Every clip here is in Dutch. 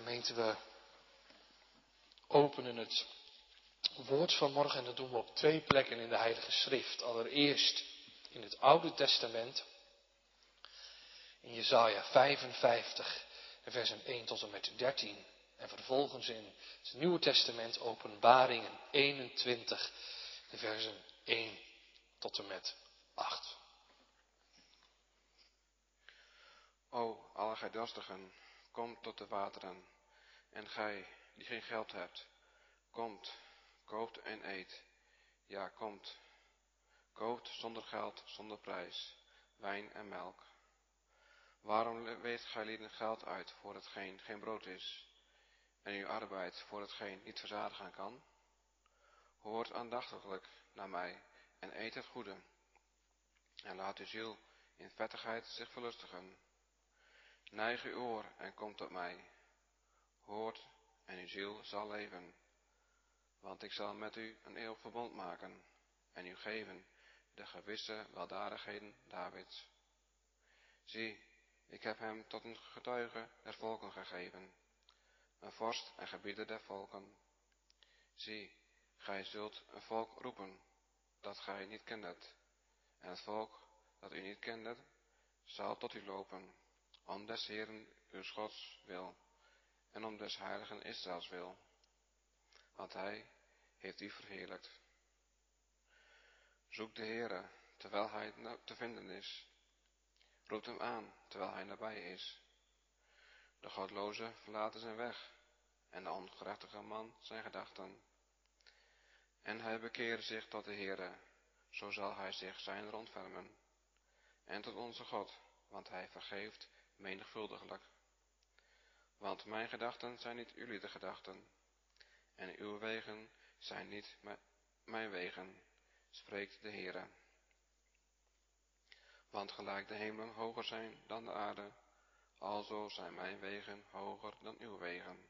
Gemeente, we openen het woord van morgen en dat doen we op twee plekken in de Heilige Schrift. Allereerst in het Oude Testament, in Jesaja 55, versen 1 tot en met 13. En vervolgens in het Nieuwe Testament, Openbaringen 21, de versen 1 tot en met 8. O, dorstigen, kom tot de wateren. En gij, die geen geld hebt, komt, koopt en eet. Ja, komt, koopt zonder geld, zonder prijs, wijn en melk. Waarom weegt gij lieden geld uit voor hetgeen geen brood is, en uw arbeid voor hetgeen niet verzadigen kan? Hoort aandachtiglijk naar mij en eet het goede, en laat uw ziel in vettigheid zich verlustigen. Neig uw oor en kom tot mij. Hoort en uw ziel zal leven. Want ik zal met u een eeuwig verbond maken en u geven de gewisse weldadigheden Davids. Zie, ik heb hem tot een getuige der volken gegeven, een vorst en gebieder der volken. Zie, gij zult een volk roepen dat gij niet kendet, en het volk dat u niet kendet, zal tot u lopen om des Heeren uw Gods wil en om des heiligen Israëls wil, want hij heeft u verheerlijkt. Zoek de Heere terwijl hij te vinden is. Roept hem aan terwijl hij nabij is. De godloze verlaten zijn weg en de ongerechtige man zijn gedachten. En hij bekeert zich tot de Heere, zo zal hij zich zijn rondvermen. En tot onze God, want hij vergeeft menigvuldiglijk. Want mijn gedachten zijn niet jullie de gedachten, en uw wegen zijn niet mijn wegen, spreekt de Heere. Want gelijk de hemelen hoger zijn dan de aarde, alzo zijn mijn wegen hoger dan uw wegen,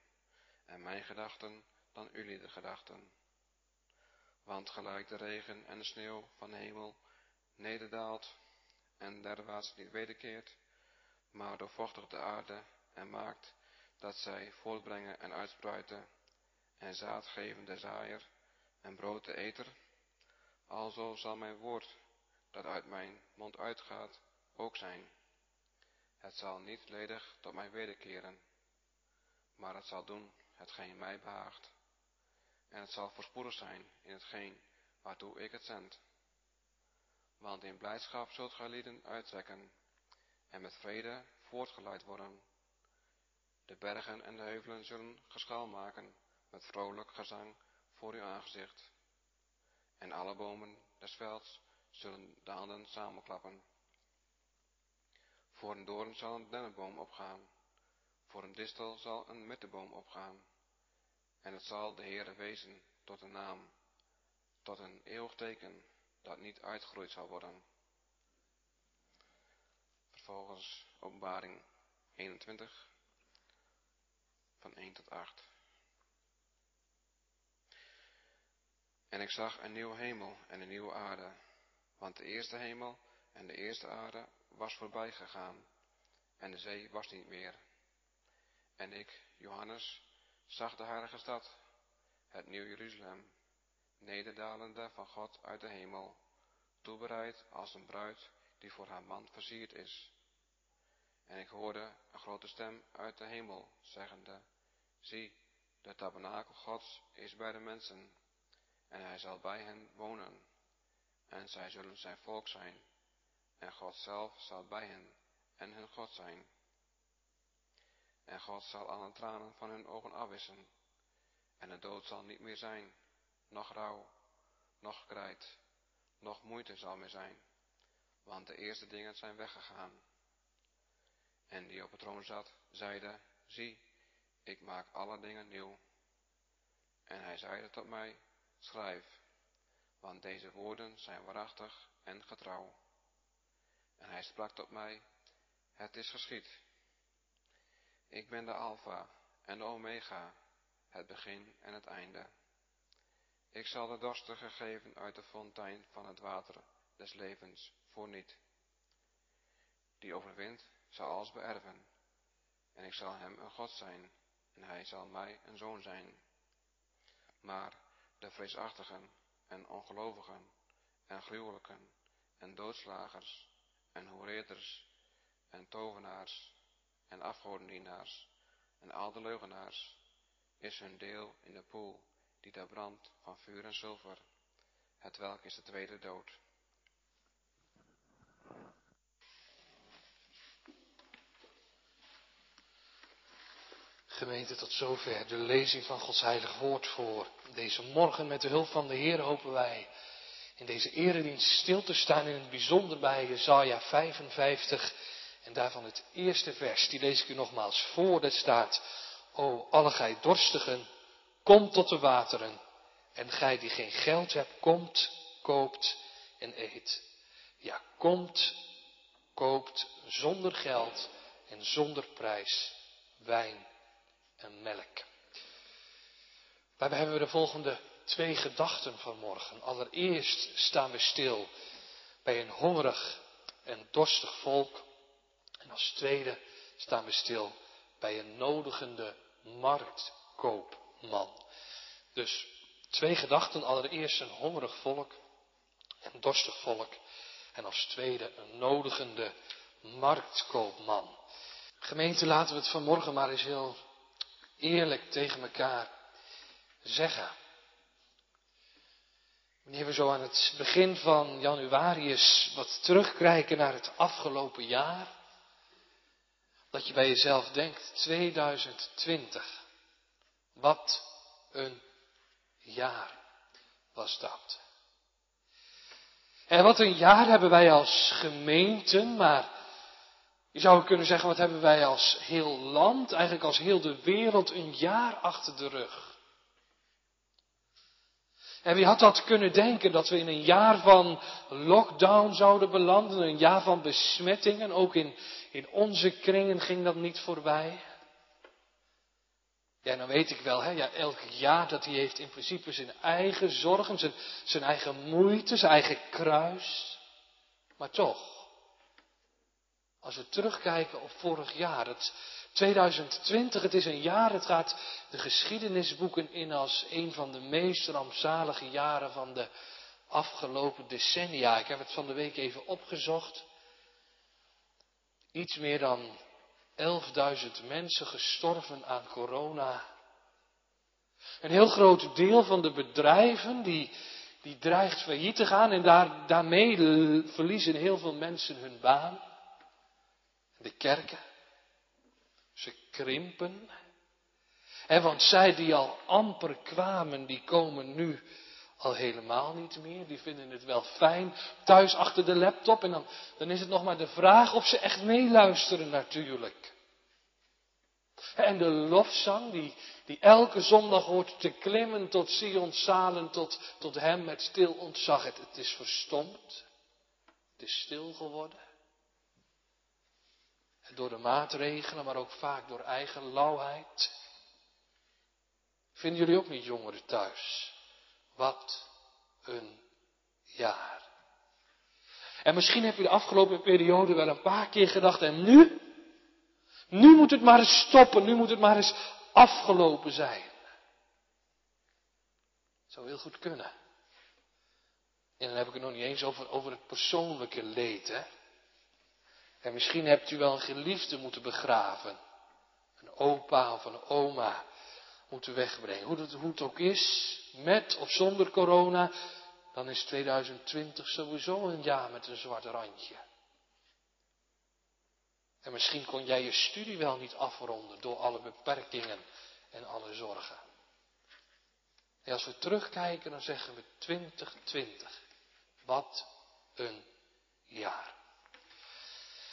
en mijn gedachten dan jullie de gedachten. Want gelijk de regen en de sneeuw van de hemel nederdaalt en derwaarts niet wederkeert, maar doorvochtigt de aarde en maakt dat zij voortbrengen en uitspruiten, en zaad geven de zaaier en brood de eter, alzo zal mijn woord dat uit mijn mond uitgaat ook zijn. Het zal niet ledig tot mij wederkeren, maar het zal doen hetgeen mij behaagt. En het zal voorspoedig zijn in hetgeen waartoe ik het zend. Want in blijdschap zult gij lieden uittrekken en met vrede voortgeleid worden. De bergen en de heuvelen zullen geschaal maken met vrolijk gezang voor uw aangezicht. En alle bomen des velds zullen de handen samenklappen. Voor een doorn zal een dennenboom opgaan, voor een distel zal een mitteboom opgaan. En het zal de Heere wezen tot een naam, tot een eeuwig teken dat niet uitgegroeid zal worden. Vervolgens openbaring 21 van 1 tot 8. En ik zag een nieuwe hemel en een nieuwe aarde, want de eerste hemel en de eerste aarde was voorbij gegaan en de zee was niet meer. En ik, Johannes, zag de heilige stad, het nieuw Jeruzalem, nederdalende van God uit de hemel, toebereid als een bruid die voor haar man versierd is. En ik hoorde een grote stem uit de hemel, zeggende, zie, de tabernakel Gods is bij de mensen, en hij zal bij hen wonen, en zij zullen zijn volk zijn, en God zelf zal bij hen en hun God zijn. En God zal alle tranen van hun ogen afwissen, en de dood zal niet meer zijn, noch rouw, noch krijt, noch moeite zal meer zijn, want de eerste dingen zijn weggegaan. En die op het troon zat, zeide, zie, ik maak alle dingen nieuw. En hij zeide tot mij, schrijf, want deze woorden zijn waarachtig en getrouw. En hij sprak tot mij, het is geschied. Ik ben de Alpha en de Omega, het begin en het einde. Ik zal de dorstige geven uit de fontein van het water des levens voor niet. Die overwint zal alles beërven, en ik zal hem een God zijn, en hij zal mij een zoon zijn. Maar de vreesachtigen en ongelovigen en gruwelijken en doodslagers en hoereerders en tovenaars en afgodendienaars en al de leugenaars is hun deel in de poel die daar brandt van vuur en zilver, het welk is de tweede dood. Gemeente, tot zover de lezing van Gods heilig woord voor deze morgen. Met de hulp van de Heer hopen wij in deze eredienst stil te staan in het bijzonder bij Jezaja 55 en daarvan het eerste vers. Die lees ik u nogmaals voor. Dat staat, O alle gij dorstigen, kom tot de wateren. En gij die geen geld hebt, komt, koopt en eet. Ja, komt, koopt zonder geld en zonder prijs wijn en melk. Daarbij hebben we de volgende twee gedachten vanmorgen. Allereerst staan we stil bij een hongerig en dorstig volk. En als tweede staan we stil bij een nodigende marktkoopman. Dus twee gedachten. Allereerst een hongerig volk, een dorstig volk. En als tweede een nodigende marktkoopman. Gemeente, laten we het vanmorgen maar eens heel eerlijk tegen elkaar zeggen. Wanneer we zo aan het begin van januari eens wat terugkijken naar het afgelopen jaar, dat je bij jezelf denkt, 2020, wat een jaar was dat. En wat een jaar hebben wij als gemeenten, maar je zou kunnen zeggen, wat hebben wij als heel land, eigenlijk als heel de wereld, een jaar achter de rug. En wie had dat kunnen denken dat we in een jaar van lockdown zouden belanden, een jaar van besmettingen, ook in, in onze kringen ging dat niet voorbij. Ja, dan weet ik wel, hè, ja, elk jaar dat hij heeft in principe zijn eigen zorgen, zijn, zijn eigen moeite, zijn eigen kruis. Maar toch, als we terugkijken op vorig jaar, het 2020, het is een jaar, het gaat de geschiedenisboeken in als een van de meest rampzalige jaren van de afgelopen decennia. Ik heb het van de week even opgezocht. Iets meer dan 11.000 mensen gestorven aan corona. Een heel groot deel van de bedrijven die, die dreigt failliet te gaan en daar, daarmee verliezen heel veel mensen hun baan. De kerken, ze krimpen. En want zij die al amper kwamen, die komen nu al helemaal niet meer. Die vinden het wel fijn thuis achter de laptop. En dan, dan is het nog maar de vraag of ze echt meeluisteren natuurlijk. En de lofzang die, die elke zondag hoort te klimmen tot Sion zalen, tot, tot hem met stil ontzag. Het, het is verstomd. Het is stil geworden. Door de maatregelen, maar ook vaak door eigen lauwheid. Vinden jullie ook niet jongeren thuis? Wat een jaar. En misschien heb je de afgelopen periode wel een paar keer gedacht, en nu? Nu moet het maar eens stoppen, nu moet het maar eens afgelopen zijn. Zou heel goed kunnen. En dan heb ik het nog niet eens over, over het persoonlijke leed, hè. En misschien hebt u wel een geliefde moeten begraven. Een opa of een oma moeten wegbrengen. Hoe het, hoe het ook is, met of zonder corona, dan is 2020 sowieso een jaar met een zwart randje. En misschien kon jij je studie wel niet afronden door alle beperkingen en alle zorgen. En als we terugkijken, dan zeggen we 2020. Wat een jaar.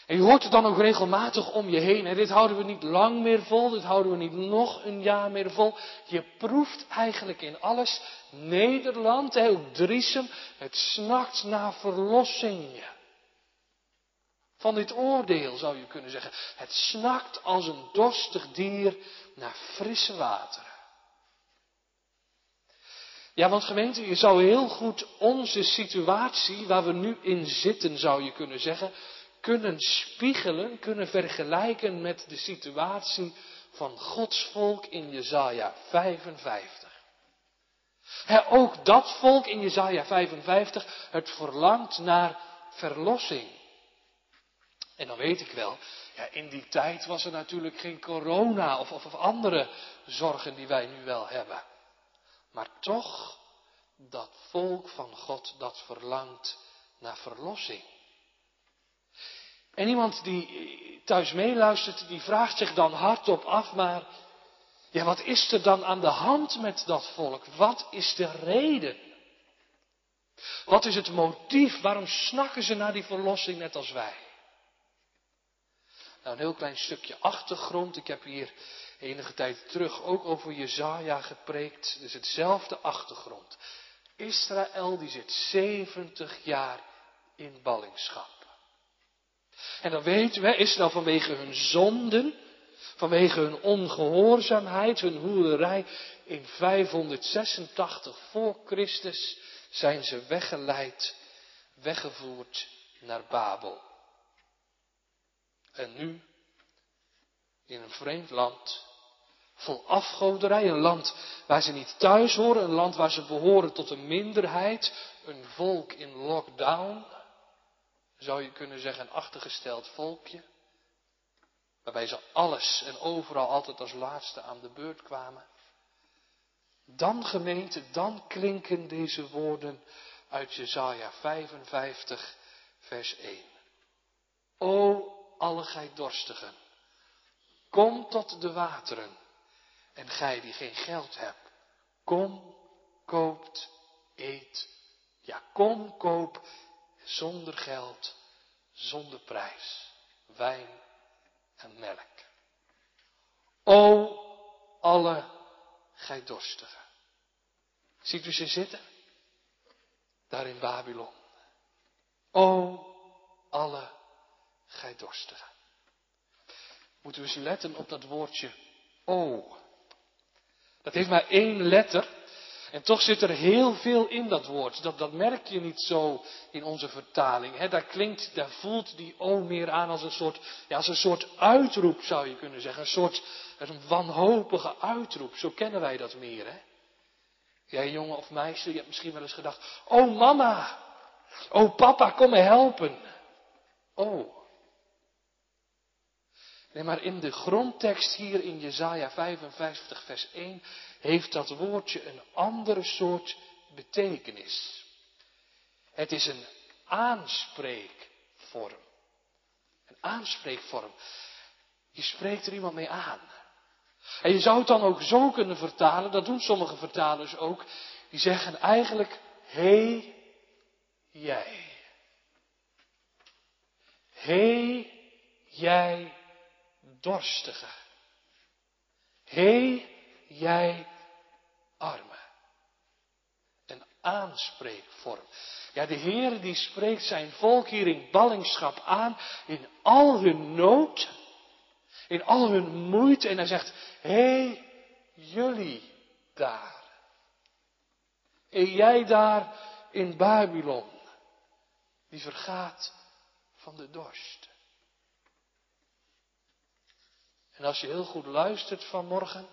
En je hoort het dan ook regelmatig om je heen. En dit houden we niet lang meer vol, dit houden we niet nog een jaar meer vol. Je proeft eigenlijk in alles. Nederland, ook Driesem, het snakt naar verlossing. Van dit oordeel zou je kunnen zeggen. Het snakt als een dorstig dier naar frisse wateren. Ja, want gemeente, je zou heel goed onze situatie waar we nu in zitten, zou je kunnen zeggen, kunnen spiegelen, kunnen vergelijken met de situatie van Gods volk in Jezaja 55. ook dat volk in Jezaja 55, het verlangt naar verlossing. En dan weet ik wel, ja, in die tijd was er natuurlijk geen corona of, of, of andere zorgen die wij nu wel hebben. Maar toch, dat volk van God dat verlangt naar verlossing. En iemand die thuis meeluistert, die vraagt zich dan hardop af, maar ja, wat is er dan aan de hand met dat volk? Wat is de reden? Wat is het motief? Waarom snakken ze naar die verlossing net als wij? Nou, een heel klein stukje achtergrond. Ik heb hier enige tijd terug ook over Jezaja gepreekt. Dus hetzelfde achtergrond. Israël die zit 70 jaar in ballingschap. En dan weten we, Israël vanwege hun zonden, vanwege hun ongehoorzaamheid, hun hoerderij, in 586 voor Christus zijn ze weggeleid, weggevoerd naar Babel. En nu, in een vreemd land, vol afgoderij, een land waar ze niet thuis horen, een land waar ze behoren tot een minderheid, een volk in lockdown, zou je kunnen zeggen een achtergesteld volkje, waarbij ze alles en overal altijd als laatste aan de beurt kwamen. Dan gemeente, dan klinken deze woorden uit Jesaja 55, vers 1. O alle gij dorstigen, kom tot de wateren. En gij die geen geld hebt, kom, koopt, eet. Ja, kom, koop zonder geld, zonder prijs, wijn en melk. O alle gij dorstigen. Ziet u ze zitten? Daar in Babylon. O alle gij dorstigen. Moeten we eens letten op dat woordje o. Dat heeft maar één letter. En toch zit er heel veel in dat woord. Dat, dat merk je niet zo in onze vertaling. Daar klinkt, daar voelt die o meer aan als een soort, ja, als een soort uitroep zou je kunnen zeggen. Een soort een wanhopige uitroep. Zo kennen wij dat meer. Hè? Jij jongen of meisje, je hebt misschien wel eens gedacht. Oh mama. Oh papa, kom me helpen. Oh. Nee, maar in de grondtekst hier in Jezaja 55 vers 1 heeft dat woordje een andere soort betekenis. Het is een aanspreekvorm. Een aanspreekvorm. Je spreekt er iemand mee aan. En je zou het dan ook zo kunnen vertalen, dat doen sommige vertalers ook. Die zeggen eigenlijk, hé hey, jij. Hé hey, jij dorstige. Hé, jij arme. Een aanspreekvorm. Ja, de Heer die spreekt zijn volk hier in ballingschap aan, in al hun nood, in al hun moeite. En hij zegt, hé, jullie daar. En jij daar in Babylon, die vergaat van de dorst. En als je heel goed luistert vanmorgen,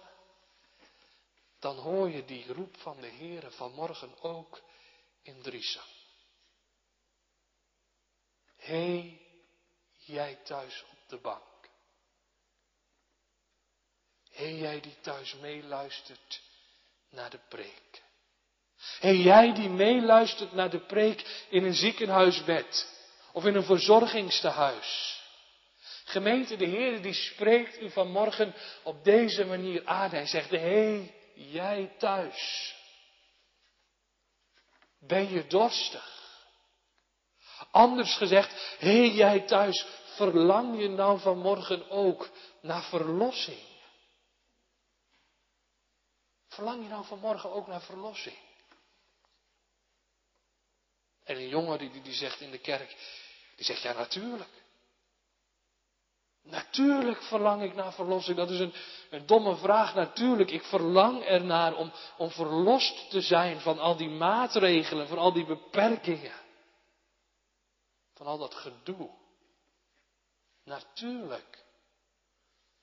dan hoor je die roep van de Heere vanmorgen ook in Driesem. Hé, jij thuis op de bank. Hé, jij die thuis meeluistert naar de preek. Hé, jij die meeluistert naar de preek in een ziekenhuisbed of in een verzorgingstehuis. Gemeente, de Heer die spreekt u vanmorgen op deze manier aan. Hij zegt, hé, hey, jij thuis. Ben je dorstig? Anders gezegd, hé, hey, jij thuis, verlang je nou vanmorgen ook naar verlossing? Verlang je nou vanmorgen ook naar verlossing? En een jongen die, die zegt in de kerk, die zegt, ja natuurlijk. Natuurlijk verlang ik naar verlossing. Dat is een, een domme vraag. Natuurlijk, ik verlang ernaar om, om verlost te zijn van al die maatregelen, van al die beperkingen. Van al dat gedoe. Natuurlijk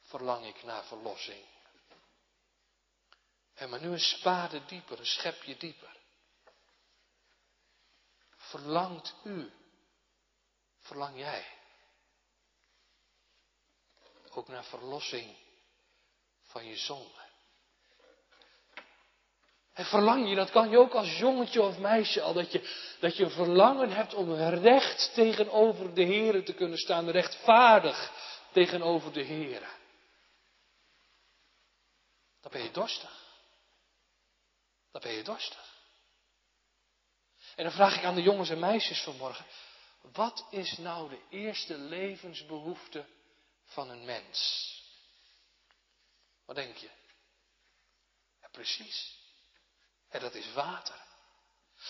verlang ik naar verlossing. En maar nu een spade dieper, een schepje dieper. Verlangt u, verlang jij ook naar verlossing van je zonde? En verlang je, dat kan je ook als jongetje of meisje al, dat je, dat je verlangen hebt om recht tegenover de Heer te kunnen staan, rechtvaardig tegenover de Heer. Dan ben je dorstig. Dan ben je dorstig. En dan vraag ik aan de jongens en meisjes vanmorgen, wat is nou de eerste levensbehoefte van een mens? Wat denk je? Ja, precies. En dat is water.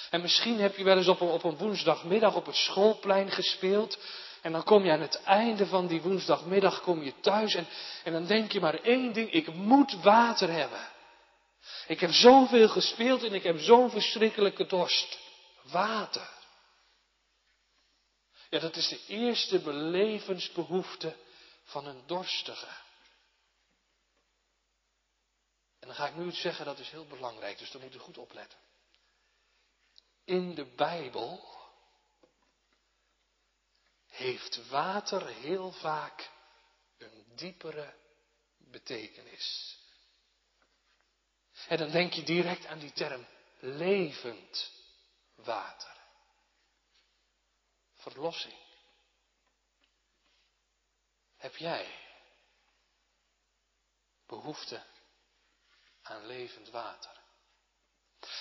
En misschien heb je wel eens op een, op een woensdagmiddag op het schoolplein gespeeld. En dan kom je aan het einde van die woensdagmiddag kom je thuis en, en dan denk je maar één ding, ik moet water hebben. Ik heb zoveel gespeeld en ik heb zo'n verschrikkelijke dorst. Water. Ja, dat is de eerste belevensbehoefte van een dorstige. En dan ga ik nu iets zeggen, dat is heel belangrijk, dus daar moet u goed opletten. In de Bijbel heeft water heel vaak een diepere betekenis. En dan denk je direct aan die term levend water. Verlossing. Heb jij behoefte aan levend water?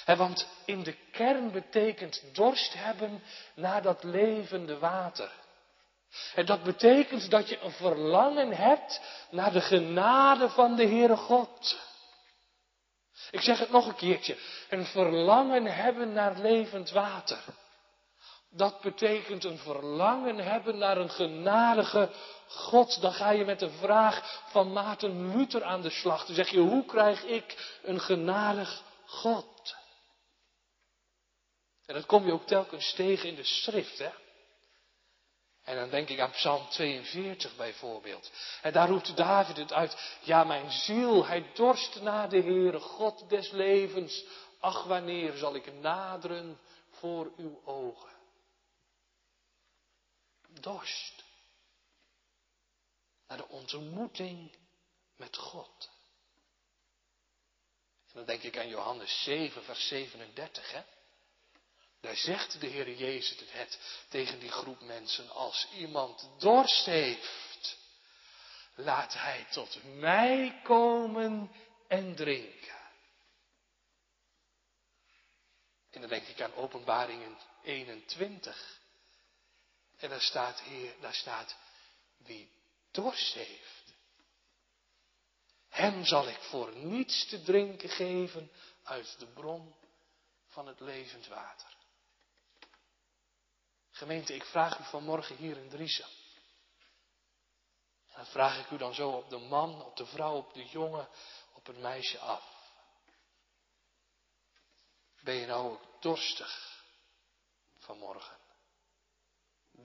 want in de kern betekent dorst hebben naar dat levende water. En dat betekent dat je een verlangen hebt naar de genade van de Heere God. Ik zeg het nog een keertje. Een verlangen hebben naar levend water. Dat betekent een verlangen hebben naar een genadige God. Dan ga je met de vraag van Maarten Luther aan de slag. Dan zeg je, hoe krijg ik een genadig God? En dat kom je ook telkens tegen in de schrift, hè? En dan denk ik aan Psalm 42 bijvoorbeeld. En daar roept David het uit. Ja, mijn ziel, hij dorst naar de Heere, God des levens. Ach, wanneer zal ik naderen voor uw ogen? Dorst. Naar de ontmoeting met God. En dan denk ik aan Johannes 7, vers 37, hè. Daar zegt de Heer Jezus het tegen die groep mensen. Als iemand dorst heeft, laat hij tot mij komen en drinken. En dan denk ik aan openbaringen 21. En daar staat, Heer, daar staat, wie dorst heeft, hem zal ik voor niets te drinken geven uit de bron van het levend water. Gemeente, ik vraag u vanmorgen hier in Driessen. En vraag ik u dan zo op de man, op de vrouw, op de jongen, op het meisje af. Ben je nou ook dorstig vanmorgen?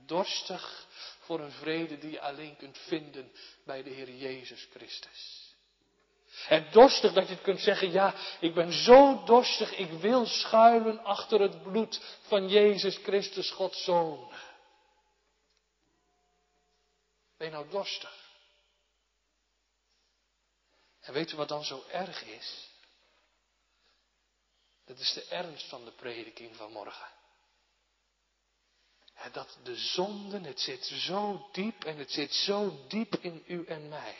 Dorstig voor een vrede die je alleen kunt vinden bij de Heer Jezus Christus. En dorstig dat je kunt zeggen, ja, ik ben zo dorstig, ik wil schuilen achter het bloed van Jezus Christus, Gods Zoon. Ben je nou dorstig? En weet u wat dan zo erg is? Dat is de ernst van de prediking van morgen. Dat de zonden, het zit zo diep en het zit zo diep in u en mij.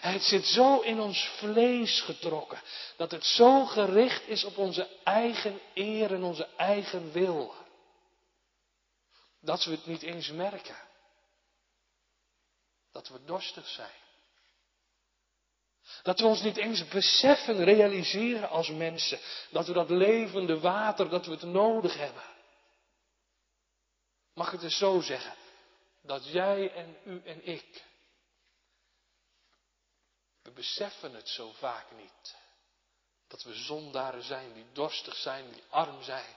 Het zit zo in ons vlees getrokken, dat het zo gericht is op onze eigen eer en onze eigen wil. Dat we het niet eens merken. Dat we dorstig zijn. Dat we ons niet eens beseffen, realiseren als mensen, dat we dat levende water, dat we het nodig hebben. Mag ik het eens zo zeggen? Dat jij en u en ik we beseffen het zo vaak niet. Dat we zondaren zijn, die dorstig zijn, die arm zijn.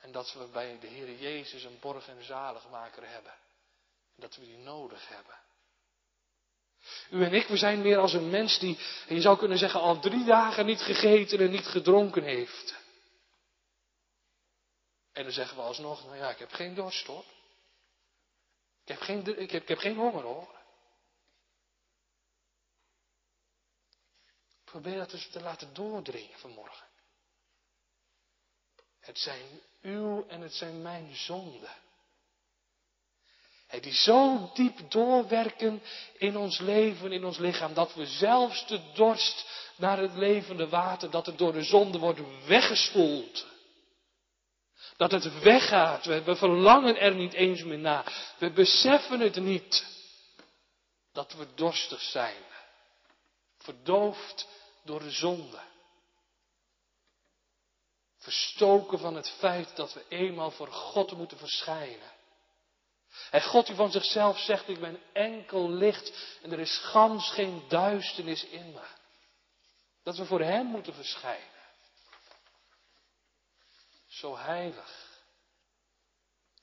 En dat we bij de Heer Jezus een borg en zaligmaker hebben. En dat we die nodig hebben. U en ik, we zijn meer als een mens die, je zou kunnen zeggen, al drie dagen niet gegeten en niet gedronken heeft. En dan zeggen we alsnog, nou ja, ik heb geen dorst hoor. Ik heb geen, ik heb, ik heb geen honger hoor. Probeer dat dus te laten doordringen vanmorgen. Het zijn uw en het zijn mijn zonden. Die zo diep doorwerken in ons leven, in ons lichaam, dat we zelfs de dorst naar het levende water, dat het door de zonde wordt weggespoeld. Dat het weggaat. We verlangen er niet eens meer naar. We beseffen het niet. Dat we dorstig zijn. Verdoofd door de zonde. Verstoken van het feit dat we eenmaal voor God moeten verschijnen. En God die van zichzelf zegt, ik ben enkel licht en er is gans geen duisternis in me. Dat we voor Hem moeten verschijnen. Zo heilig.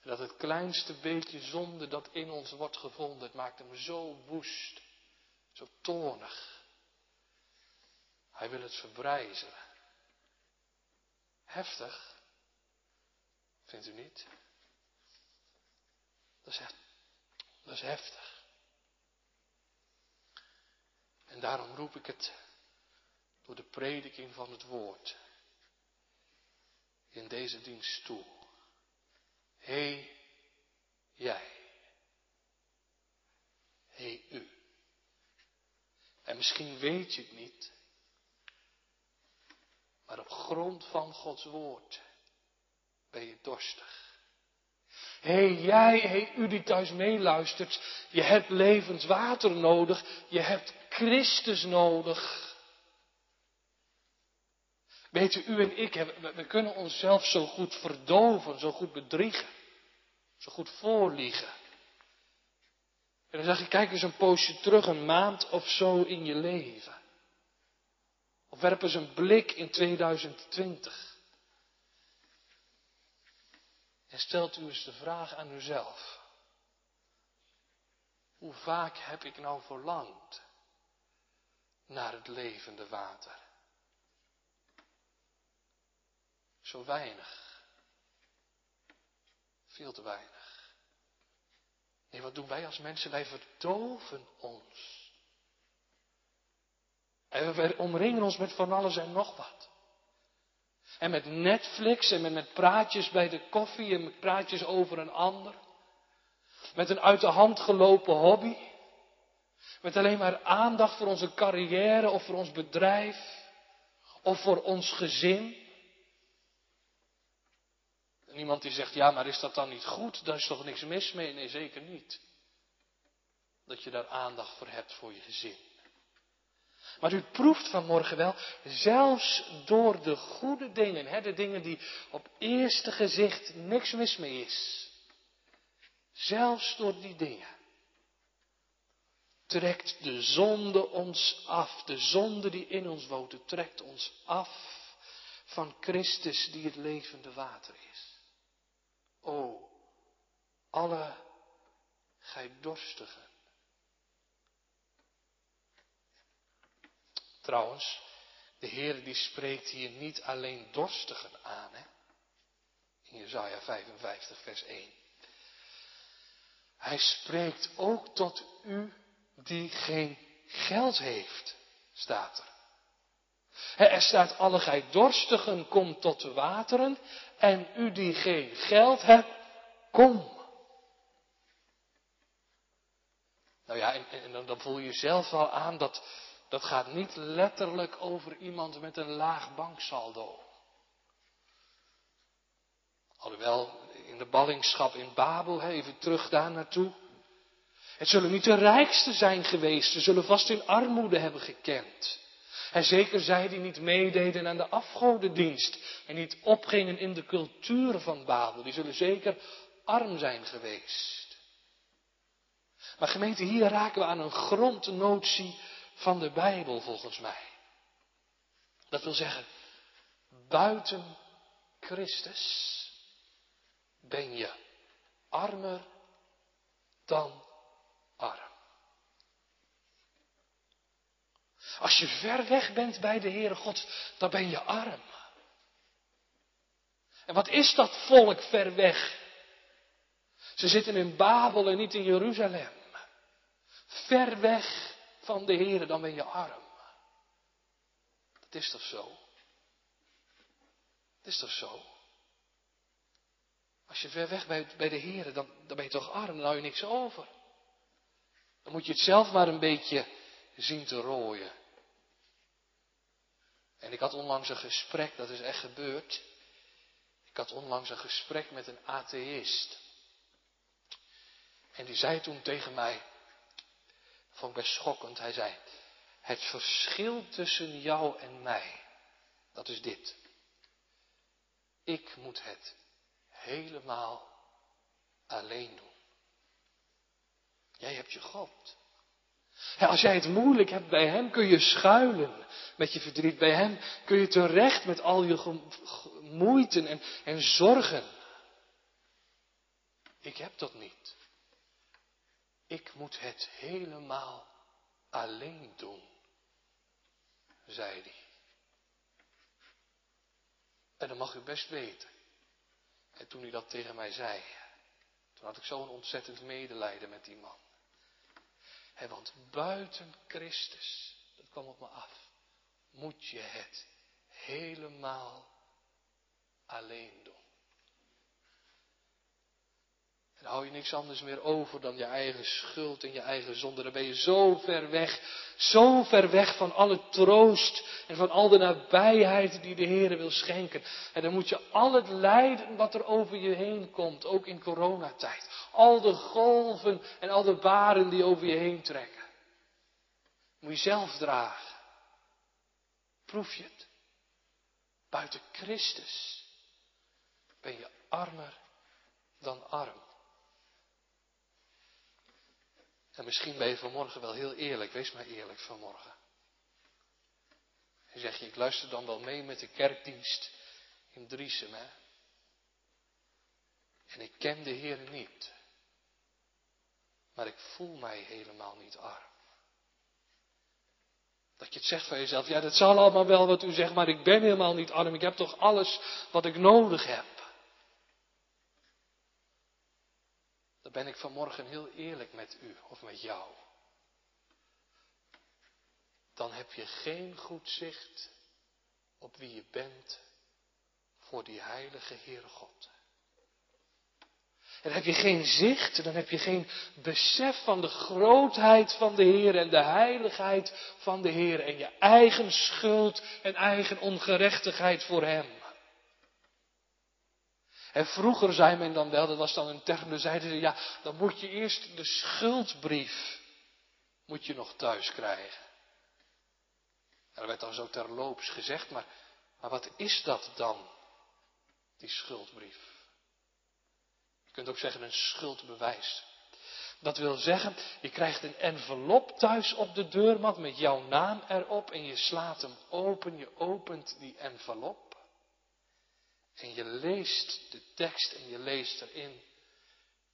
Dat het kleinste beetje zonde dat in ons wordt gevonden, het maakt hem zo woest, zo toornig. Hij wil het verbrijzelen. Heftig. Vindt u niet? Dat is, dat is heftig. En daarom roep ik het door de prediking van het woord in deze dienst toe. Hé, hey, jij. Hé, hey, u. En misschien weet je het niet, maar op grond van Gods woord ben je dorstig. Hé, hey, jij, hé, hey, u die thuis meeluistert, je hebt levenswater nodig, je hebt Christus nodig. Weet u, u en ik, we kunnen onszelf zo goed verdoven, zo goed bedriegen, zo goed voorliegen. En dan zeg je, kijk eens een poosje terug, een maand of zo in je leven. Of werp eens een blik in 2020. En stelt u eens de vraag aan uzelf. Hoe vaak heb ik nou verlangd naar het levende water? Zo weinig. Veel te weinig. Nee, wat doen wij als mensen? Wij verdoven ons. En we omringen ons met van alles en nog wat. En met Netflix en met, met praatjes bij de koffie en met praatjes over een ander. Met een uit de hand gelopen hobby. Met alleen maar aandacht voor onze carrière of voor ons bedrijf. Of voor ons gezin. En iemand die zegt, ja, maar is dat dan niet goed? Daar is toch niks mis mee? Nee, zeker niet. Dat je daar aandacht voor hebt voor je gezin. Maar u proeft vanmorgen wel, zelfs door de goede dingen, hè, de dingen die op eerste gezicht niks mis mee is. Zelfs door die dingen trekt de zonde ons af. De zonde die in ons woont, trekt ons af van Christus die het levende water is. O, alle gij dorstigen. Trouwens, de Heer die spreekt hier niet alleen dorstigen aan, hè? In Jezaja 55, vers 1. Hij spreekt ook tot u die geen geld heeft, staat er. Er staat alle gij dorstigen, kom tot de wateren. En u die geen geld hebt, kom. Nou ja, en, dan voel je zelf wel aan dat dat gaat niet letterlijk over iemand met een laag banksaldo. Alhoewel, in de ballingschap in Babel, even terug daar naartoe. Het zullen niet de rijkste zijn geweest, ze zullen vast in armoede hebben gekend. En zeker zij die niet meededen aan de afgodendienst en niet opgingen in de cultuur van Babel, die zullen zeker arm zijn geweest. Maar gemeente, hier raken we aan een grondnotie van de Bijbel volgens mij. Dat wil zeggen, buiten Christus ben je armer dan arm. Als je ver weg bent bij de Heere God, dan ben je arm. En wat is dat volk ver weg? Ze zitten in Babel en niet in Jeruzalem. Ver weg van de Heer, dan ben je arm. Dat is toch zo? Dat is toch zo? Als je ver weg bent bij de Heer, dan, dan ben je toch arm, dan hou je niks over. Dan moet je het zelf maar een beetje zien te rooien. En ik had onlangs een gesprek, dat is echt gebeurd. Ik had onlangs een gesprek met een atheïst. En die zei toen tegen mij, vond ik best schokkend, hij zei, het verschil tussen jou en mij, dat is dit. Ik moet het helemaal alleen doen. Jij hebt je God. Als jij het moeilijk hebt bij Hem, kun je schuilen met je verdriet. Bij Hem kun je terecht met al je moeite en, en zorgen. Ik heb dat niet. Ik moet het helemaal alleen doen, zei hij. En dat mag u best weten. En toen hij dat tegen mij zei, toen had ik zo'n ontzettend medelijden met die man. Want buiten Christus, dat kwam op me af, moet je het helemaal alleen doen. En dan hou je niks anders meer over dan je eigen schuld en je eigen zonde. Dan ben je zo ver weg, zo ver weg van alle troost en van al de nabijheid die de Heer wil schenken. En dan moet je al het lijden wat er over je heen komt, ook in coronatijd. Al de golven en al de baren die over je heen trekken. Moet je zelf dragen. Proef je het? Buiten Christus ben je armer dan arm. En misschien ben je vanmorgen wel heel eerlijk. Wees maar eerlijk vanmorgen. En zeg je, ik luister dan wel mee met de kerkdienst in Driesem. Hè? En ik ken de Heer niet. Maar ik voel mij helemaal niet arm. Dat je het zegt van jezelf, ja dat zal allemaal wel wat u zegt, maar ik ben helemaal niet arm. Ik heb toch alles wat ik nodig heb. Dan ben ik vanmorgen heel eerlijk met u of met jou. Dan heb je geen goed zicht op wie je bent voor die heilige Heere God. En heb je geen zicht, dan heb je geen besef van de grootheid van de Heer en de heiligheid van de Heer en je eigen schuld en eigen ongerechtigheid voor Hem. En vroeger zei men dan wel, dat was dan een term, dan zeiden ze, ja, dan moet je eerst de schuldbrief, moet je nog thuis krijgen. En dat werd dan zo terloops gezegd, maar, maar wat is dat dan, die schuldbrief? Je kunt ook zeggen een schuldbewijs. Dat wil zeggen, je krijgt een envelop thuis op de deurmat met jouw naam erop en je slaat hem open, je opent die envelop. En je leest de tekst en je leest erin.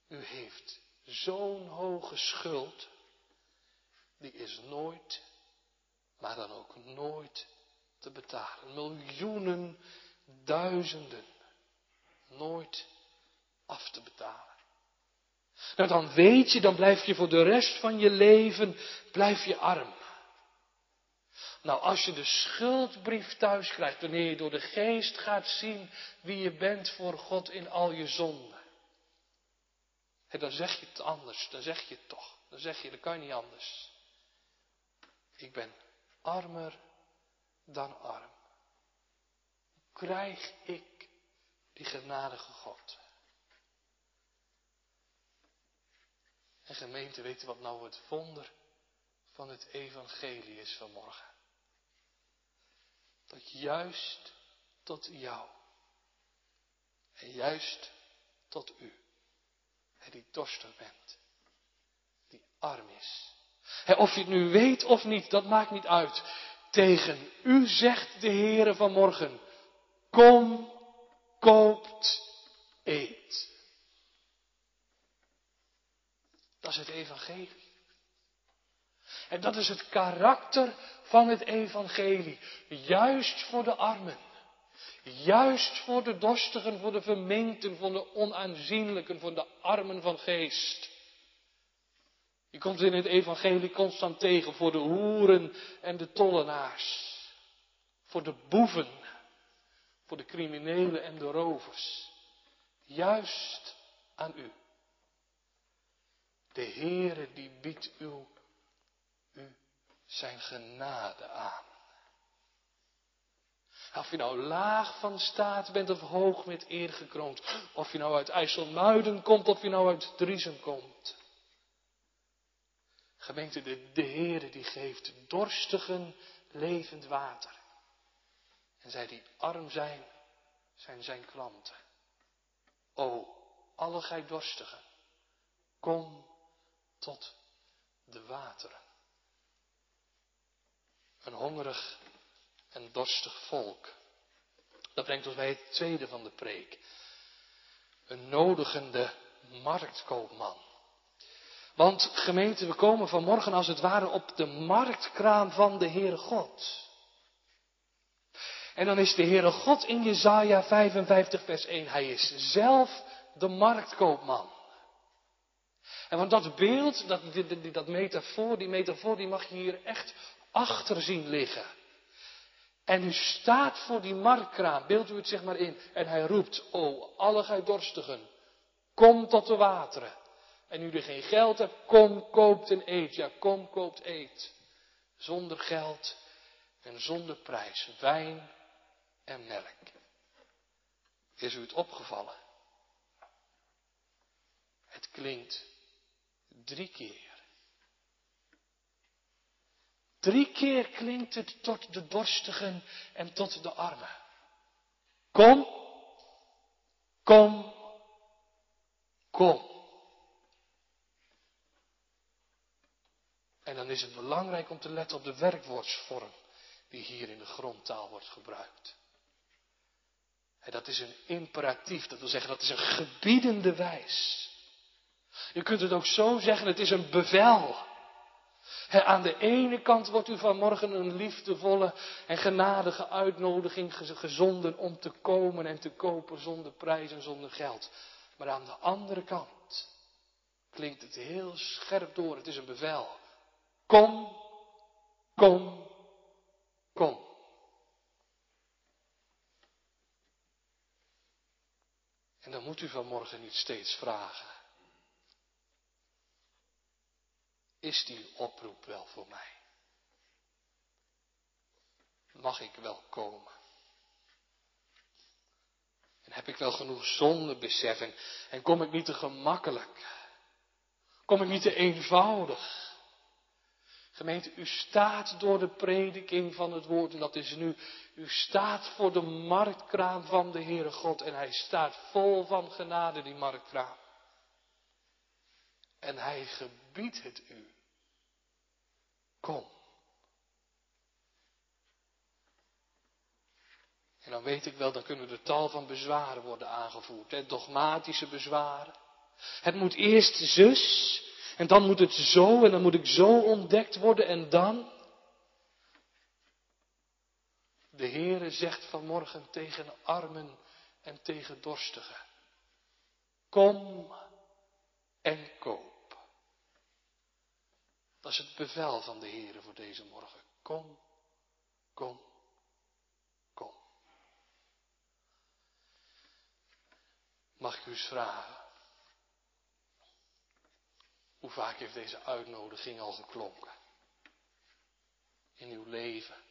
U heeft zo'n hoge schuld. Die is nooit, maar dan ook nooit te betalen. Miljoenen, duizenden. Nooit af te betalen. Nou, dan weet je, dan blijf je voor de rest van je leven, blijf je arm. Nou, als je de schuldbrief thuis krijgt, wanneer je door de geest gaat zien wie je bent voor God in al je zonden. En dan zeg je het anders, dan zeg je het toch. Dan zeg je, dat kan je niet anders. Ik ben armer dan arm. Krijg ik die genadige God? En gemeente, weten wat nou het wonder van het evangelie is vanmorgen? Dat juist tot jou en juist tot u, en die dorstig bent, die arm is. of je het nu weet of niet, dat maakt niet uit. Tegen u zegt de Heere vanmorgen, kom, koopt, eet. Dat is het evangelie. En dat is het karakter van het evangelie. Juist voor de armen. Juist voor de dorstigen, voor de verminkten, voor de onaanzienlijken, voor de armen van geest. Je komt in het evangelie constant tegen voor de hoeren en de tollenaars. Voor de boeven, voor de criminelen en de rovers. Juist aan u. De Heere die biedt u, u zijn genade aan. Of je nou laag van staat bent of hoog met eer gekroond. Of je nou uit IJsselmuiden komt of je nou uit Driesen komt. Gemeente, de, de Heere die geeft dorstigen levend water. En zij die arm zijn, zijn zijn klanten. O, alle gij dorstigen, kom tot de wateren. Een hongerig en dorstig volk. Dat brengt ons bij het tweede van de preek. Een nodigende marktkoopman. Want gemeente, we komen vanmorgen als het ware op de marktkraam van de Heere God. En dan is de Heere God in Jezaja 55 vers 1. Hij is zelf de marktkoopman. En want dat beeld, dat, dat, dat metafoor, die metafoor, die mag je hier echt achter zien liggen. En u staat voor die marktkraam, beeld u het zeg maar in. En hij roept, o, alle gij dorstigen, kom tot de wateren. En u er geen geld hebt, kom, koopt en eet. Ja, kom, koopt, eet. Zonder geld en zonder prijs. Wijn en melk. Is u het opgevallen? Het klinkt drie keer. Drie keer klinkt het tot de dorstigen en tot de armen. Kom, kom, kom. En dan is het belangrijk om te letten op de werkwoordsvorm die hier in de grondtaal wordt gebruikt. En dat is een imperatief, dat wil zeggen dat is een gebiedende wijs. Je kunt het ook zo zeggen, het is een bevel. Aan de ene kant wordt u vanmorgen een liefdevolle en genadige uitnodiging gezonden om te komen en te kopen zonder prijs en zonder geld. Maar aan de andere kant klinkt het heel scherp door, het is een bevel. Kom, kom, kom. En dan moet u vanmorgen niet steeds vragen. Is die oproep wel voor mij? Mag ik wel komen? En heb ik wel genoeg zonde beseffen? En kom ik niet te gemakkelijk? Kom ik niet te eenvoudig? Gemeente, u staat door de prediking van het woord en dat is nu. U staat voor de marktkraam van de Heere God en hij staat vol van genade, die marktkraam. En hij gebiedt het u. Kom. En dan weet ik wel, dan kunnen er tal van bezwaren worden aangevoerd. Hè? Dogmatische bezwaren. Het moet eerst zus en dan moet het zo en dan moet ik zo ontdekt worden en dan. De Heere zegt vanmorgen tegen armen en tegen dorstigen. Kom en koop. Dat is het bevel van de Heere voor deze morgen. Kom, kom, kom. Mag ik u eens vragen? Hoe vaak heeft deze uitnodiging al geklonken? In uw leven,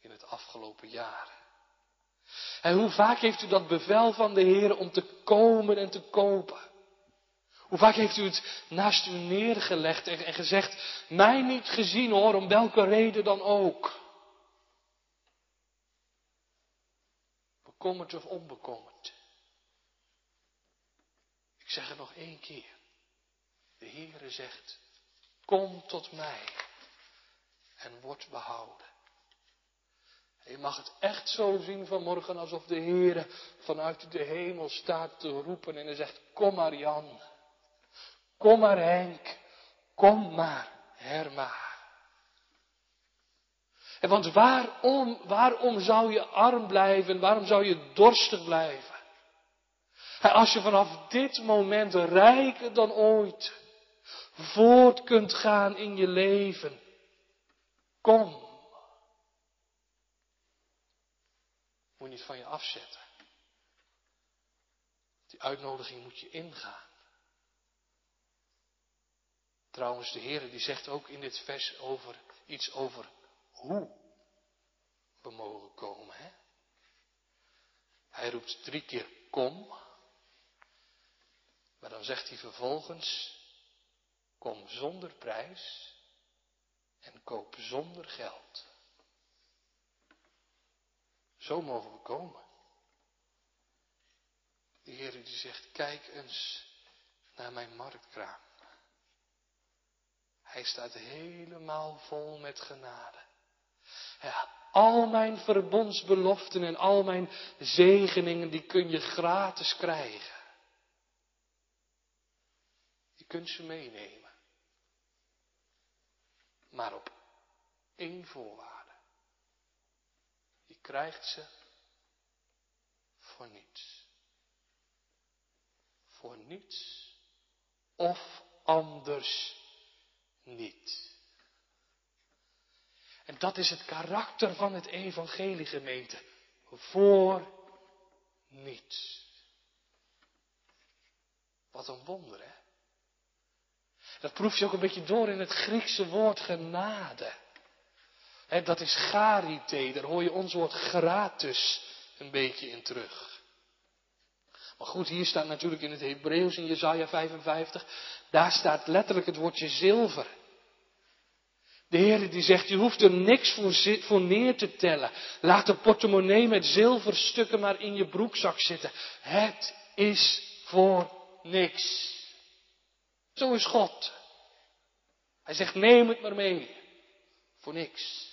in het afgelopen jaar. En hoe vaak heeft u dat bevel van de Heer om te komen en te kopen? Hoe vaak heeft u het naast u neergelegd en, gezegd, mij niet gezien hoor, om welke reden dan ook? Bekommerd of onbekommerd? Ik zeg het nog één keer. De Heere zegt, kom tot mij en word behouden. je mag het echt zo zien vanmorgen alsof de Heere vanuit de hemel staat te roepen en hij zegt, kom maar Jan, kom maar Henk, kom maar Herma. En want waarom, waarom zou je arm blijven? Waarom zou je dorstig blijven? Als je vanaf dit moment rijker dan ooit voort kunt gaan in je leven. Kom. Moet je niet van je afzetten. Die uitnodiging moet je ingaan. Trouwens, de Heer die zegt ook in dit vers over iets over hoe we mogen komen. Hè? Hij roept drie keer kom. Maar dan zegt hij vervolgens, kom zonder prijs en koop zonder geld. Zo mogen we komen. De Heer die zegt, kijk eens naar mijn marktkraam. Hij staat helemaal vol met genade. Ja, al mijn verbondsbeloften en al mijn zegeningen, die kun je gratis krijgen. Je kunt ze meenemen. Maar op één voorwaarde. Je krijgt ze voor niets. Voor niets of anders niet. En dat is het karakter van het evangelie gemeente. Voor niets. Wat een wonder, hè? Dat proef je ook een beetje door in het Griekse woord genade. dat is charite, daar hoor je ons woord gratis een beetje in terug. Goed, hier staat natuurlijk in het Hebreeuws in Jesaja 55, daar staat letterlijk het woordje zilver. De Heer die zegt, je hoeft er niks voor, voor neer te tellen. Laat de portemonnee met zilverstukken maar in je broekzak zitten. Het is voor niks. Zo is God. Hij zegt, neem het maar mee. Voor niks.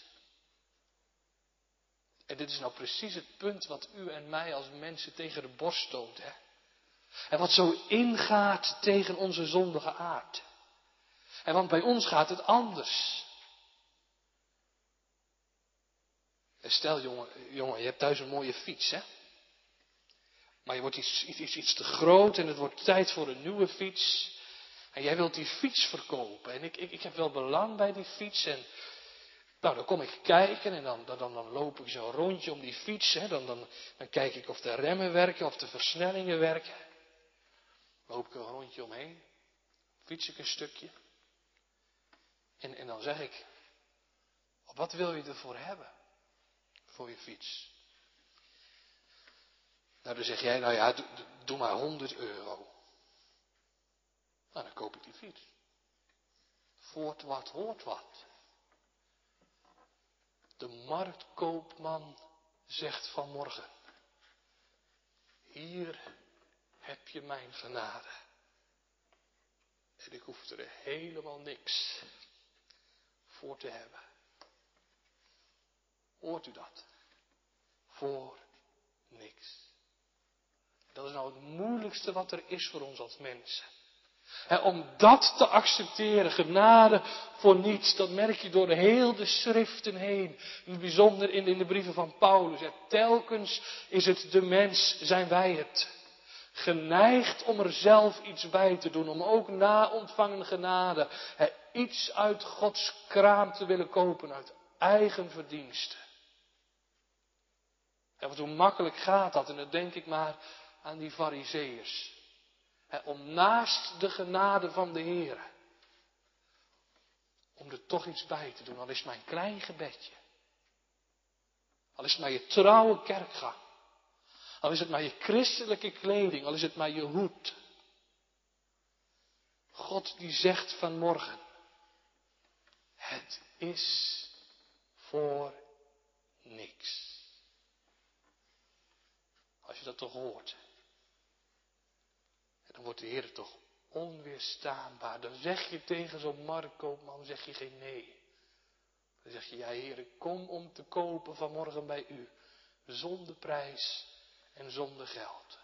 En dit is nou precies het punt wat u en mij als mensen tegen de borst stoot. Hè? En wat zo ingaat tegen onze zondige aard. En want bij ons gaat het anders. stel jongen, jongen, je hebt thuis een mooie fiets, hè? Maar je wordt iets, iets, iets te groot en het wordt tijd voor een nieuwe fiets. En jij wilt die fiets verkopen. En ik, ik, ik heb wel belang bij die fiets. En nou, dan kom ik kijken en dan, dan, dan loop ik zo een rondje om die fiets. Hè. Dan, dan, dan kijk ik of de remmen werken, of de versnellingen werken. Loop ik een rondje omheen. Fiets ik een stukje. En, en dan zeg ik, wat wil je ervoor hebben? Voor je fiets. Nou, dan zeg jij, nou ja, doe, doe maar 100 euro. Nou, dan koop ik die fiets. Voort wat, hoort wat. De marktkoopman zegt vanmorgen, hier heb je mijn genade. En ik hoef er helemaal niks voor te hebben. Hoort u dat? Voor niks. Dat is nou het moeilijkste wat er is voor ons als mensen om dat te accepteren, genade voor niets, dat merk je door heel de schriften heen. In het bijzonder in, in de brieven van Paulus. telkens is het de mens, zijn wij het. Geneigd om er zelf iets bij te doen, om ook na ontvangen genade iets uit Gods kraam te willen kopen, uit eigen verdiensten. En wat hoe makkelijk gaat dat? En dan denk ik maar aan die fariseeërs om naast de genade van de Heer, om er toch iets bij te doen, al is een klein gebedje. Al is maar je trouwe kerkgang. Al is het maar je christelijke kleding, al is het maar je hoed. God die zegt vanmorgen, het is voor niks. Als je dat toch hoort dan wordt de Heer toch onweerstaanbaar. Dan zeg je tegen zo'n marktkoopman, zeg je geen nee. Dan zeg je, ja Heer, kom om te kopen vanmorgen bij u. Zonder prijs en zonder geld.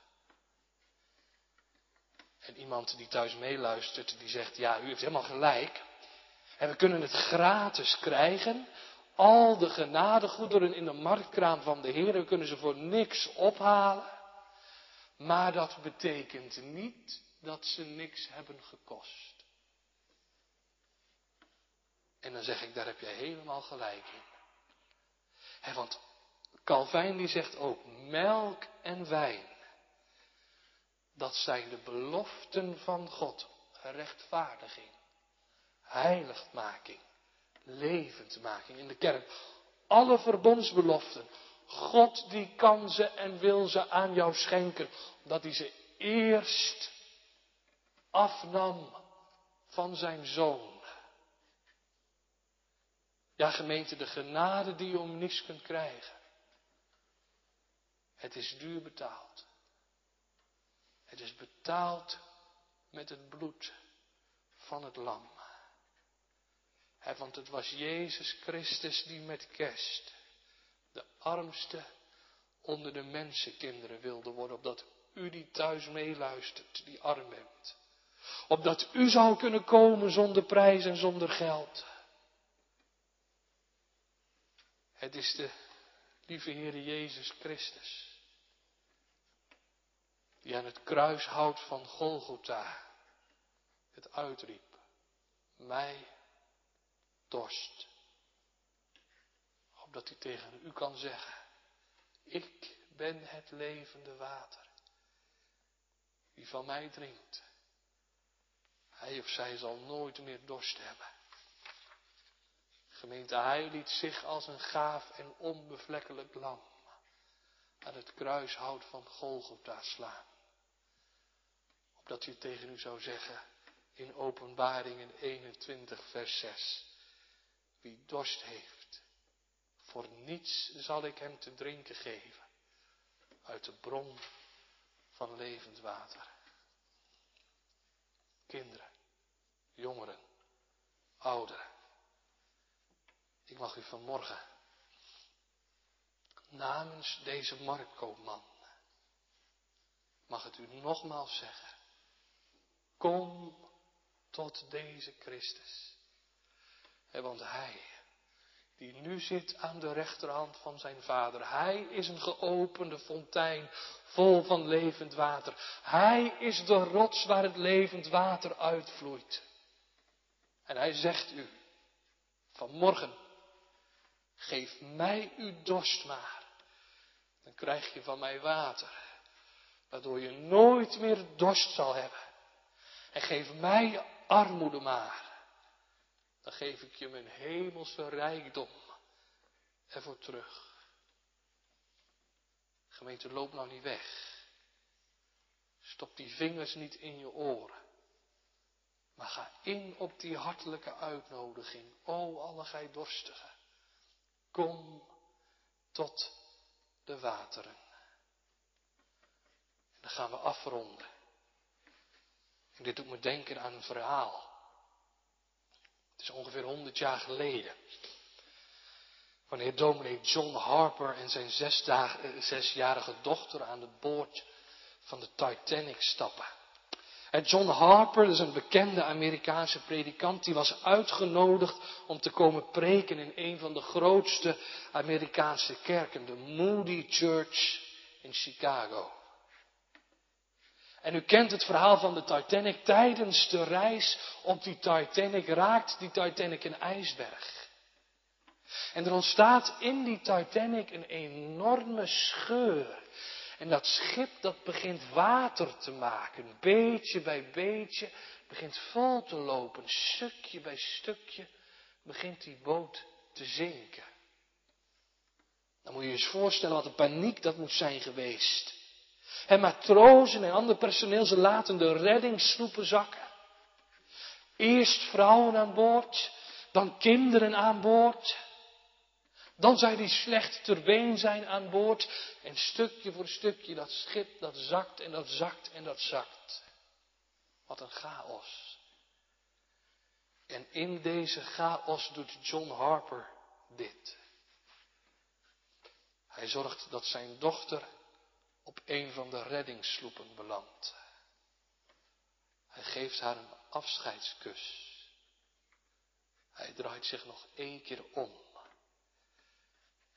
En iemand die thuis meeluistert, die zegt, ja, u heeft helemaal gelijk. En we kunnen het gratis krijgen al de genadegoederen in de marktkraam van de Heer. We kunnen ze voor niks ophalen. Maar dat betekent niet dat ze niks hebben gekost. En dan zeg ik, daar heb je helemaal gelijk in. want Calvijn die zegt ook, melk en wijn, dat zijn de beloften van God. Rechtvaardiging, heiligmaking, levendmaking in de kerk. Alle verbondsbeloften. God die kan ze en wil ze aan jou schenken, omdat hij ze eerst afnam van zijn zoon. Ja, gemeente, de genade die je om niets kunt krijgen. Het is duur betaald. Het is betaald met het bloed van het lam. want het was Jezus Christus die met kerst de armste onder de mensenkinderen wilde worden, opdat u die thuis meeluistert, die arm bent. Opdat u zou kunnen komen zonder prijs en zonder geld. Het is de lieve Heer Jezus Christus. Die aan het kruishout van Golgotha het uitriep. Mij dorst. Opdat hij tegen u kan zeggen. Ik ben het levende water. Wie van mij drinkt. Hij of zij zal nooit meer dorst hebben. Gemeente, hij liet zich als een gaaf en onbevlekkelijk lam aan het kruishout van Golgotha slaan. Opdat hij tegen u zou zeggen in openbaring in 21 vers 6. Wie dorst heeft, voor niets zal ik hem te drinken geven uit de bron van levend water. Kinderen, jongeren, ouderen. Ik mag u vanmorgen namens deze marktkoopman, mag het u nogmaals zeggen, kom tot deze Christus. want hij, die nu zit aan de rechterhand van zijn vader, hij is een geopende fontein vol van levend water. Hij is de rots waar het levend water uitvloeit. En hij zegt u, vanmorgen, Geef mij uw dorst maar. Dan krijg je van mij water. Waardoor je nooit meer dorst zal hebben. En geef mij armoede maar. Dan geef ik je mijn hemelse rijkdom ervoor terug. Gemeente, loop nou niet weg. Stop die vingers niet in je oren. Maar ga in op die hartelijke uitnodiging. O, alle gij dorstigen. Kom tot de wateren. En dan gaan we afronden. En dit doet me denken aan een verhaal. Het is ongeveer honderd jaar geleden. Wanneer dominee John Harper en zijn eh, zesjarige dochter aan de boord van de Titanic stappen. John Harper, dat is een bekende Amerikaanse predikant, die was uitgenodigd om te komen preken in een van de grootste Amerikaanse kerken, de Moody Church in Chicago. En u kent het verhaal van de Titanic. Tijdens de reis op die Titanic raakt die Titanic een ijsberg. En er ontstaat in die Titanic een enorme scheur. En dat schip dat begint water te maken, beetje bij beetje, begint vol te lopen, stukje bij stukje begint die boot te zinken. Dan moet je je eens voorstellen wat een paniek dat moet zijn geweest. En matrozen en ander personeel, ze laten de reddingssloepen zakken. Eerst vrouwen aan boord, dan kinderen aan boord. Dan zij die slecht ter been zijn aan boord. En stukje voor stukje dat schip dat zakt en dat zakt en dat zakt. Wat een chaos. En in deze chaos doet John Harper dit. Hij zorgt dat zijn dochter op een van de reddingssloepen belandt. Hij geeft haar een afscheidskus. Hij draait zich nog één keer om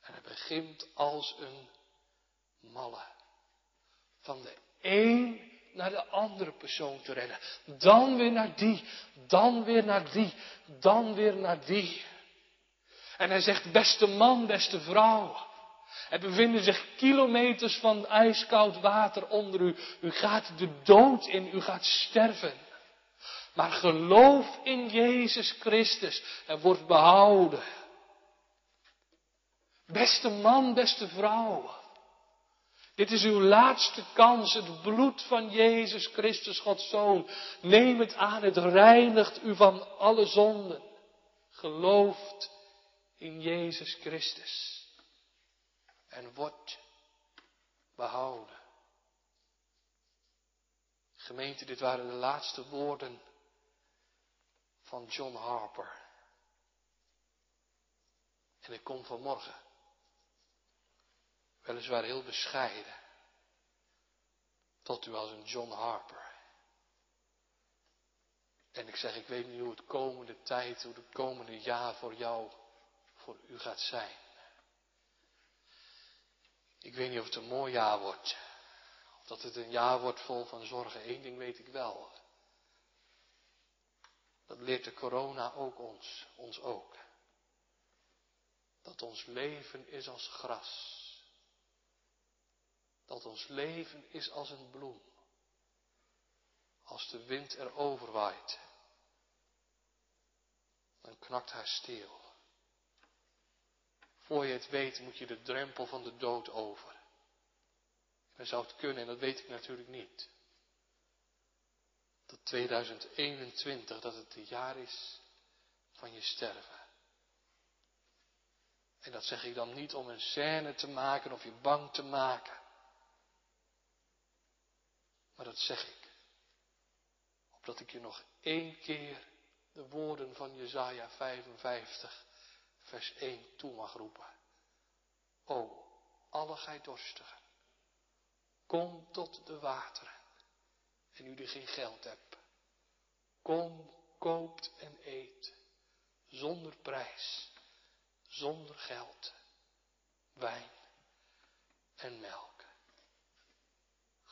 En hij begint als een malle. Van de een naar de andere persoon te rennen. Dan weer naar die, dan weer naar die, dan weer naar die. En hij zegt, beste man, beste vrouw. Er bevinden zich kilometers van ijskoud water onder u. U gaat de dood in, u gaat sterven. Maar geloof in Jezus Christus en wordt behouden. Beste man, beste vrouw. Dit is uw laatste kans, het bloed van Jezus Christus, Gods Zoon. Neem het aan, het reinigt u van alle zonden. Gelooft in Jezus Christus. En wordt behouden. Gemeente, dit waren de laatste woorden van John Harper. En ik kom vanmorgen weliswaar heel bescheiden, tot u als een John Harper. En ik zeg, ik weet niet hoe het komende tijd, hoe het komende jaar voor jou, voor u gaat zijn. Ik weet niet of het een mooi jaar wordt. Of dat het een jaar wordt vol van zorgen. Eén ding weet ik wel. Dat leert de corona ook ons, ons ook. Dat ons leven is als gras. Dat ons leven is als een bloem. Als de wind erover waait, dan knakt hij stil. Voor je het weet moet je de drempel van de dood over. En zou het kunnen, en dat weet ik natuurlijk niet. Dat 2021, dat het het jaar is van je sterven. En dat zeg ik dan niet om een scène te maken of je bang te maken. Maar dat zeg ik. Opdat ik je nog één keer de woorden van Jezaja 55, vers 1 toe mag roepen. O, alle gij dorstigen, kom tot de wateren. En u die geen geld hebt, kom, koopt en eet, zonder prijs, zonder geld, wijn en melk.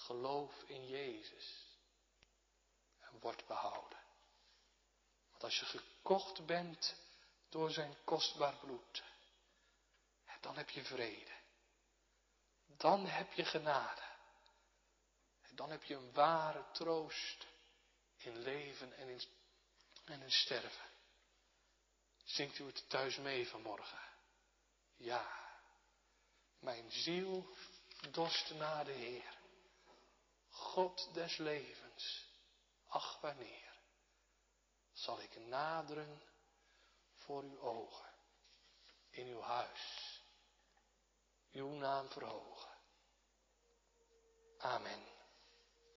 Geloof in Jezus en word behouden. Want als je gekocht bent door zijn kostbaar bloed, dan heb je vrede. Dan heb je genade. En dan heb je een ware troost in leven en in, en in sterven. Zingt u het thuis mee vanmorgen? Ja, mijn ziel dorst naar de Heer. God des levens, ach wanneer zal ik naderen voor uw ogen, in uw huis, uw naam verhogen. Amen.